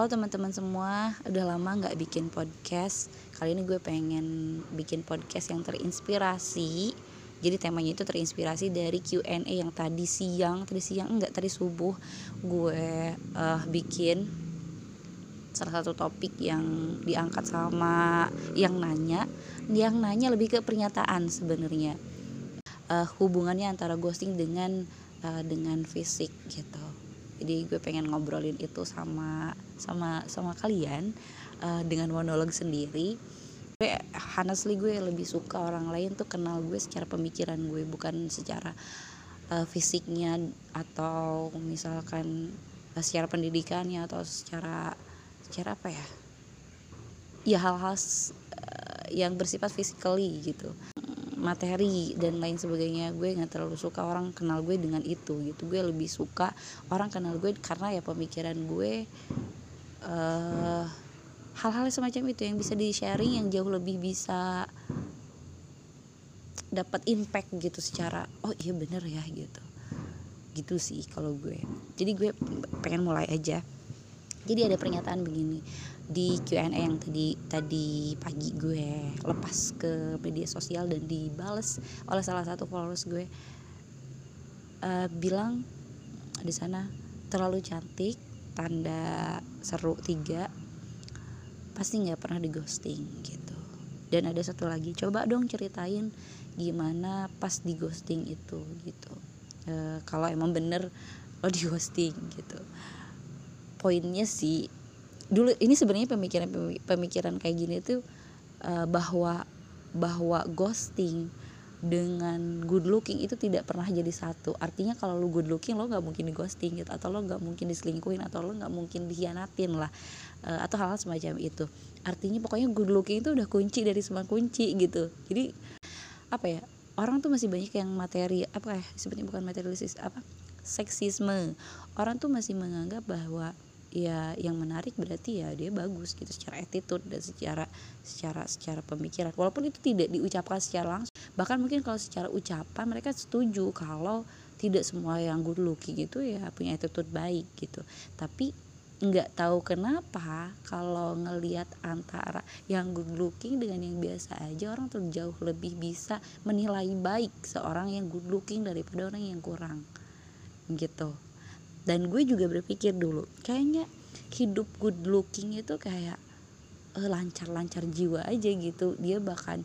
Halo teman-teman semua, udah lama nggak bikin podcast. Kali ini gue pengen bikin podcast yang terinspirasi. Jadi temanya itu terinspirasi dari Q&A yang tadi siang, tadi siang enggak tadi subuh gue uh, bikin salah satu topik yang diangkat sama yang nanya. Yang nanya lebih ke pernyataan sebenarnya. Uh, hubungannya antara ghosting dengan uh, dengan fisik gitu jadi gue pengen ngobrolin itu sama sama sama kalian uh, dengan monolog sendiri. Gue honestly gue lebih suka orang lain tuh kenal gue secara pemikiran gue bukan secara uh, fisiknya atau misalkan uh, secara pendidikannya atau secara secara apa ya? Ya hal-hal yang bersifat physically gitu materi dan lain sebagainya. Gue nggak terlalu suka orang kenal gue dengan itu gitu. Gue lebih suka orang kenal gue karena ya pemikiran gue uh, hal-hal semacam itu yang bisa di sharing yang jauh lebih bisa dapat impact gitu secara oh iya bener ya gitu. Gitu sih kalau gue. Jadi gue pengen mulai aja jadi ada pernyataan begini di Q&A yang tadi tadi pagi gue lepas ke media sosial dan dibales oleh salah satu followers gue uh, bilang di sana terlalu cantik tanda seru tiga pasti nggak pernah di ghosting gitu. Dan ada satu lagi coba dong ceritain gimana pas di ghosting itu gitu. E, kalau emang bener lo di ghosting gitu poinnya sih dulu ini sebenarnya pemikiran pemikiran kayak gini tuh uh, bahwa bahwa ghosting dengan good looking itu tidak pernah jadi satu. Artinya kalau lu good looking lo nggak mungkin di ghosting gitu atau lo nggak mungkin diselingkuhin atau lo nggak mungkin dihianatin lah uh, atau hal-hal semacam itu. Artinya pokoknya good looking itu udah kunci dari semua kunci gitu. Jadi apa ya orang tuh masih banyak yang materi apa ya sebetulnya bukan materialistis apa seksisme. Orang tuh masih menganggap bahwa ya yang menarik berarti ya dia bagus gitu secara attitude dan secara secara secara pemikiran. Walaupun itu tidak diucapkan secara langsung bahkan mungkin kalau secara ucapan mereka setuju kalau tidak semua yang good looking itu ya punya attitude baik gitu. Tapi nggak tahu kenapa kalau ngelihat antara yang good looking dengan yang biasa aja orang tuh jauh lebih bisa menilai baik seorang yang good looking daripada orang yang kurang gitu dan gue juga berpikir dulu kayaknya hidup good looking itu kayak uh, lancar-lancar jiwa aja gitu. Dia bahkan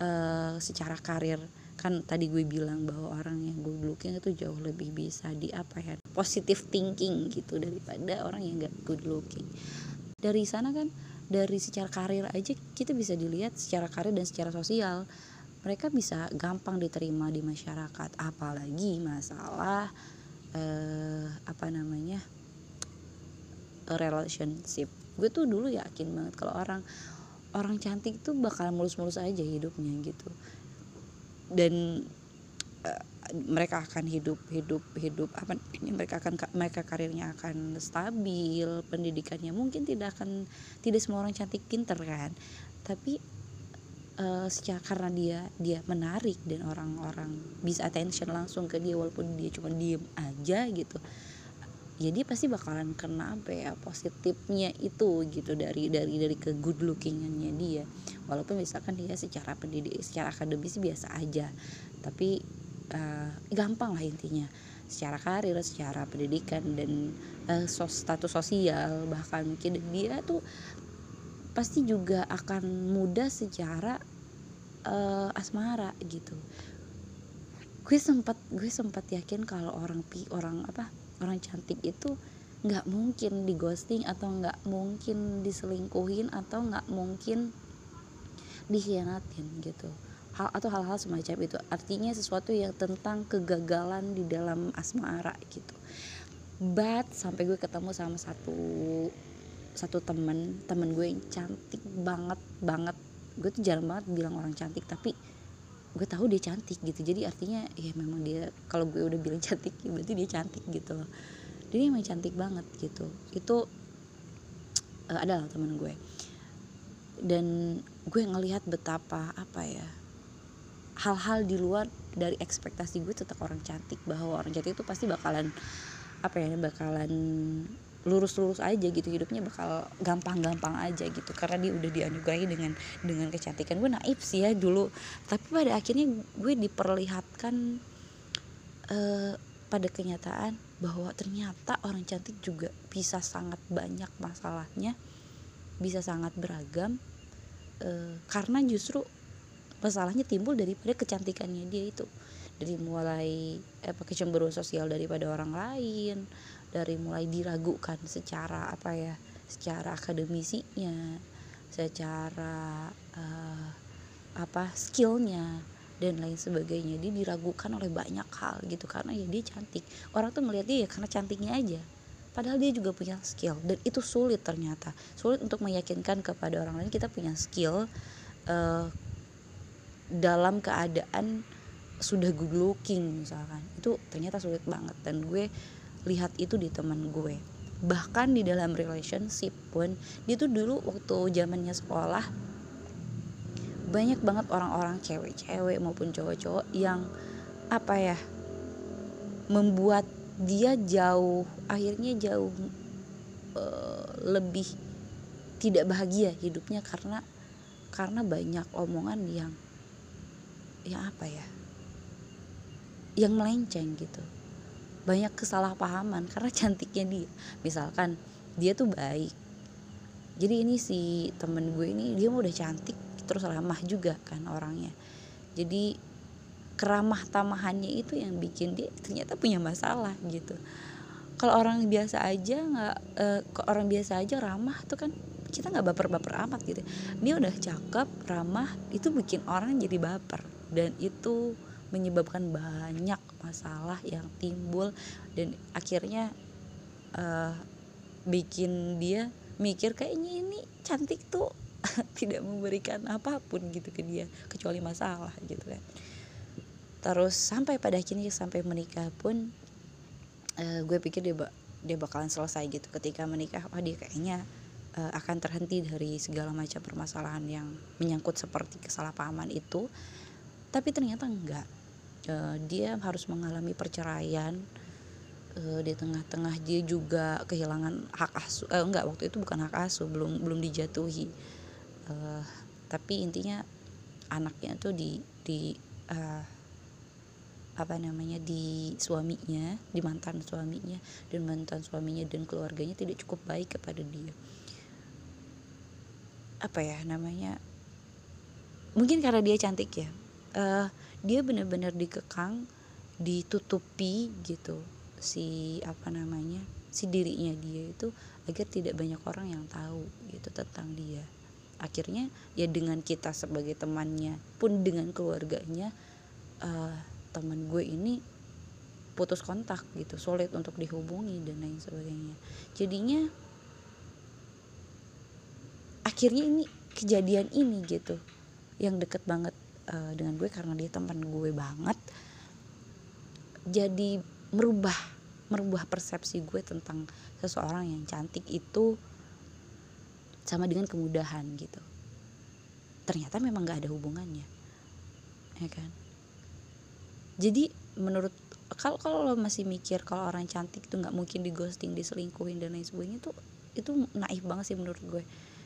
uh, secara karir kan tadi gue bilang bahwa orang yang good looking itu jauh lebih bisa di apa ya positive thinking gitu daripada orang yang gak good looking. Dari sana kan dari secara karir aja kita bisa dilihat secara karir dan secara sosial. Mereka bisa gampang diterima di masyarakat apalagi masalah uh, apa namanya relationship. Gue tuh dulu yakin banget kalau orang orang cantik tuh bakal mulus-mulus aja hidupnya gitu. Dan uh, mereka akan hidup hidup hidup apa ini mereka akan mereka karirnya akan stabil pendidikannya mungkin tidak akan tidak semua orang cantik pinter kan. Tapi uh, secara karena dia dia menarik dan orang-orang bisa attention langsung ke dia walaupun dia cuma diem aja gitu ya pasti bakalan kena apa ya positifnya itu gitu dari dari dari ke good lookingannya dia. Walaupun misalkan dia secara pendidik secara akademis biasa aja tapi uh, gampang lah intinya. Secara karir secara pendidikan dan uh, sos, status sosial bahkan mungkin dia tuh pasti juga akan mudah secara uh, asmara gitu. Gue sempat gue sempat yakin kalau orang pi orang apa orang cantik itu nggak mungkin di ghosting atau nggak mungkin diselingkuhin atau nggak mungkin dikhianatin gitu. Hal atau hal-hal semacam itu. Artinya sesuatu yang tentang kegagalan di dalam asmara gitu. But sampai gue ketemu sama satu satu temen temen gue yang cantik banget banget gue tuh jarang banget bilang orang cantik tapi gue tahu dia cantik gitu. Jadi artinya ya memang dia kalau gue udah bilang cantik ya berarti dia cantik gitu loh. Dia emang cantik banget gitu. Itu uh, adalah temen gue. Dan gue ngelihat betapa apa ya hal-hal di luar dari ekspektasi gue tetap orang cantik. Bahwa orang cantik itu pasti bakalan apa ya bakalan lurus-lurus aja gitu hidupnya bakal gampang-gampang aja gitu. Karena dia udah dianugerahi dengan dengan kecantikan. Gue naif sih ya dulu. Tapi pada akhirnya gue diperlihatkan uh, pada kenyataan bahwa ternyata orang cantik juga bisa sangat banyak masalahnya bisa sangat beragam uh, karena justru masalahnya timbul daripada kecantikannya dia itu. Dari mulai apa kecemburuan sosial daripada orang lain dari mulai diragukan secara apa ya secara akademisinya secara uh, apa skillnya dan lain sebagainya. Dia diragukan oleh banyak hal gitu karena ya dia cantik. Orang tuh ngeliat dia ya karena cantiknya aja. Padahal dia juga punya skill dan itu sulit ternyata. Sulit untuk meyakinkan kepada orang lain kita punya skill uh, dalam keadaan sudah good looking misalkan. Itu ternyata sulit banget dan gue lihat itu di teman gue. Bahkan di dalam relationship pun dia tuh dulu waktu zamannya sekolah banyak banget orang-orang cewek-cewek maupun cowok-cowok yang apa ya membuat dia jauh akhirnya jauh uh, lebih tidak bahagia hidupnya karena karena banyak omongan yang yang apa ya yang melenceng gitu banyak kesalahpahaman karena cantiknya dia. Misalkan dia tuh baik. Jadi ini si temen gue ini dia udah cantik terus ramah juga kan orangnya. Jadi keramah tamahannya itu yang bikin dia ternyata punya masalah gitu. Kalau orang biasa aja nggak uh, orang biasa aja ramah tuh kan kita nggak baper-baper amat gitu. Dia udah cakep ramah itu bikin orang jadi baper. Dan itu menyebabkan banyak masalah yang timbul dan akhirnya uh, bikin dia mikir kayaknya ini cantik tuh tidak memberikan apa pun gitu ke dia kecuali masalah gitu kan. Terus sampai pada akhirnya sampai menikah pun uh, gue pikir dia dia bakalan selesai gitu ketika menikah. Oh dia kayaknya uh, akan terhenti dari segala macam permasalahan yang menyangkut seperti kesalahpahaman itu. Tapi ternyata enggak uh, dia harus mengalami perceraian uh, di tengah-tengah dia juga kehilangan hak asuh. Uh, enggak waktu itu bukan hak asuh belum belum dijatuhi. Uh, tapi intinya anaknya tuh di di uh, apa namanya di suaminya di mantan suaminya dan mantan suaminya dan keluarganya tidak cukup baik kepada dia. Apa ya namanya mungkin karena dia cantik ya. Uh, dia benar-benar dikekang ditutupi gitu si apa namanya si dirinya dia itu agar tidak banyak orang yang tahu gitu tentang dia. Akhirnya ya dengan kita sebagai temannya pun dengan keluarganya uh, teman gue ini putus kontak gitu sulit untuk dihubungi dan lain sebagainya. Jadinya akhirnya ini kejadian ini gitu yang deket banget uh, dengan gue karena dia teman gue banget jadi merubah merubah persepsi gue tentang seseorang yang cantik itu sama dengan kemudahan gitu. Ternyata memang gak ada hubungannya ya kan? Jadi menurut kalau kalau lo masih mikir kalau orang cantik itu nggak mungkin di ghosting diselingkuhin dan lain sebagainya tuh itu naif banget sih menurut gue.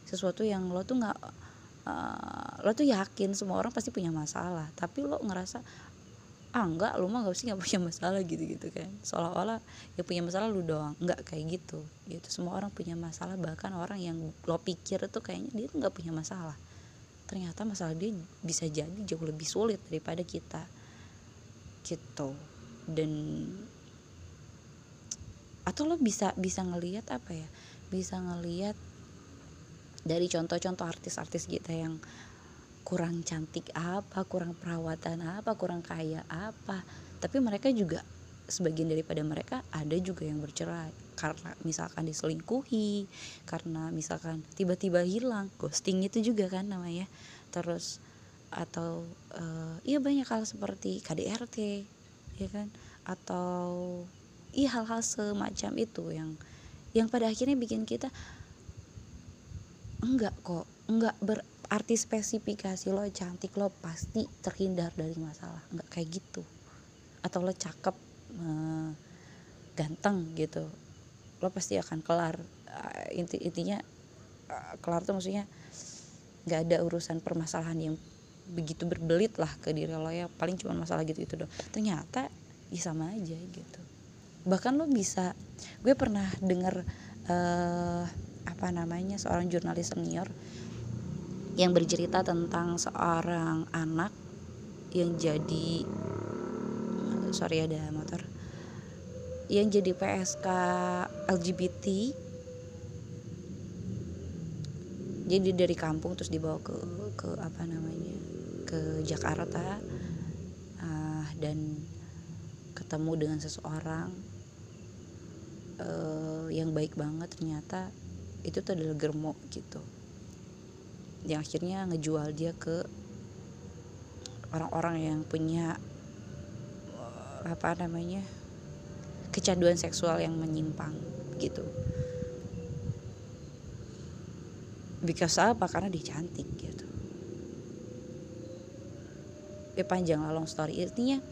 Sesuatu yang lo tuh nggak uh, lo tuh yakin semua orang pasti punya masalah. Tapi lo ngerasa ah enggak lo mah gak sih nggak punya masalah gitu gitu kan. Seolah-olah yang punya masalah lu doang. Nggak kayak gitu. Gitu semua orang punya masalah. Bahkan orang yang lo pikir tuh kayaknya dia tuh nggak punya masalah. Ternyata masalah dia bisa jadi jauh lebih sulit daripada kita. Gitu. Dan atau lo bisa bisa ngelihat apa ya? Bisa ngelihat dari contoh-contoh artis-artis kita yang kurang cantik apa, kurang perawatan apa, kurang kaya apa. Tapi mereka juga sebagian daripada mereka ada juga yang bercerai karena misalkan diselingkuhi, karena misalkan tiba-tiba hilang, ghosting itu juga kan namanya. Terus atau uh, iya banyak hal seperti KDRT, ya kan? Atau iya hal-hal semacam itu yang yang pada akhirnya bikin kita enggak kok enggak berarti spesifikasi lo cantik lo pasti terhindar dari masalah. Enggak kayak gitu. Atau lo cakep uh, ganteng gitu. Lo pasti akan kelar. Uh, inti intinya uh, kelar tuh maksudnya nggak ada urusan permasalahan yang begitu berbelit lah ke diri lo ya. Paling cuma masalah gitu itu dong ternyata ya sama aja gitu. Bahkan lo bisa gue pernah dengar uh, apa namanya seorang jurnalis senior yang bercerita tentang seorang anak yang jadi sorry ada motor yang jadi PSK LGBT jadi dari kampung terus dibawa ke ke apa namanya ke Jakarta uh, dan ketemu dengan seseorang uh, yang baik banget ternyata itu tuh adalah germo gitu. Yang akhirnya ngejual dia ke orang-orang yang punya apa namanya kecanduan seksual yang menyimpang gitu. Because apa? Karena dia cantik gitu. Ya panjang lah long story. Artinya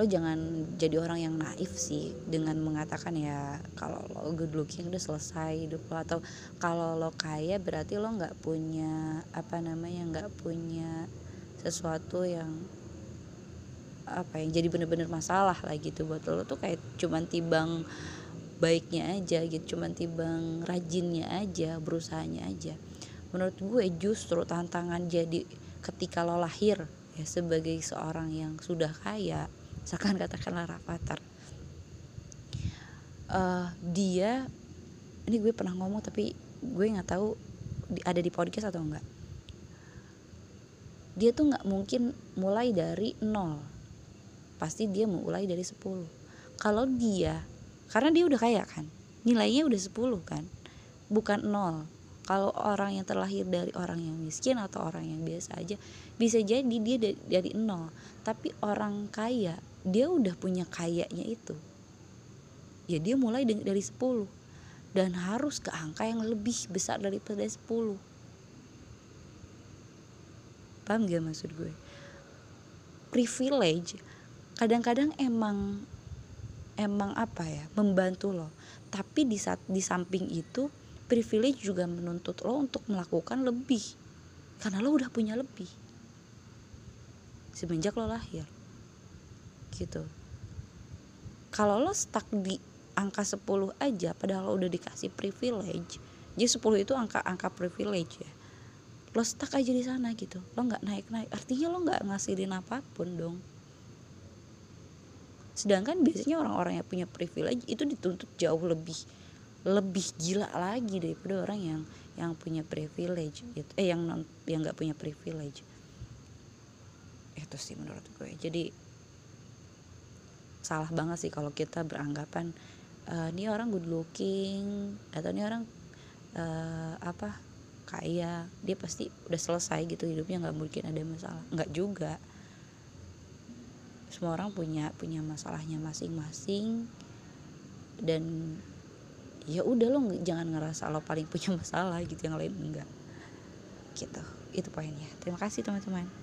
lo jangan jadi orang yang naif sih dengan mengatakan ya kalau lo good looking udah selesai hidup lo. Atau kalau lo kaya berarti lo nggak punya apa namanya nggak punya sesuatu yang apa yang jadi bener-bener masalah lah gitu buat lo. Tuh kayak cuman tibang baiknya aja gitu cuman tibang rajinnya aja berusahanya aja. Menurut gue justru tantangan jadi ketika lo lahir ya sebagai seorang yang sudah kaya misalkan katakanlah Rafathar uh, dia ini gue pernah ngomong tapi gue nggak tahu ada di podcast atau enggak. Dia tuh nggak mungkin mulai dari nol. Pasti dia mulai dari 10 kalau dia karena dia udah kaya kan nilainya udah 10 kan bukan nol. Kalau orang yang terlahir dari orang yang miskin atau orang yang biasa aja bisa jadi dia dari nol. Tapi orang kaya dia udah punya kayaknya itu. Ya dia mulai dari 10 dan harus ke angka yang lebih besar daripada 10 paham gak maksud gue? Privilege kadang-kadang emang emang apa ya membantu lo. Tapi di saat di samping itu privilege juga menuntut lo untuk melakukan lebih. Karena lo udah punya lebih. Semenjak lo lahir gitu. Kalau lo stuck di angka 10 aja padahal lo udah dikasih privilege jadi 10 itu angka angka privilege ya. Lo stuck aja di sana gitu lo nggak naik naik artinya lo nggak ngasihin apa pun dong. Sedangkan biasanya orang-orang yang punya privilege itu dituntut jauh lebih lebih gila lagi daripada orang yang yang punya privilege gitu. eh yang non yang nggak punya privilege. Itu sih menurut gue. Jadi salah banget sih kalau kita beranggapan uh, ini orang good looking atau ini orang uh, apa kaya. Dia pasti udah selesai gitu hidupnya nggak mungkin ada masalah. Nggak juga. Semua orang punya punya masalahnya masing-masing. Dan ya udah lo jangan ngerasa lo paling punya masalah gitu yang lain enggak. Gitu. Itu poinnya. Terima kasih teman-teman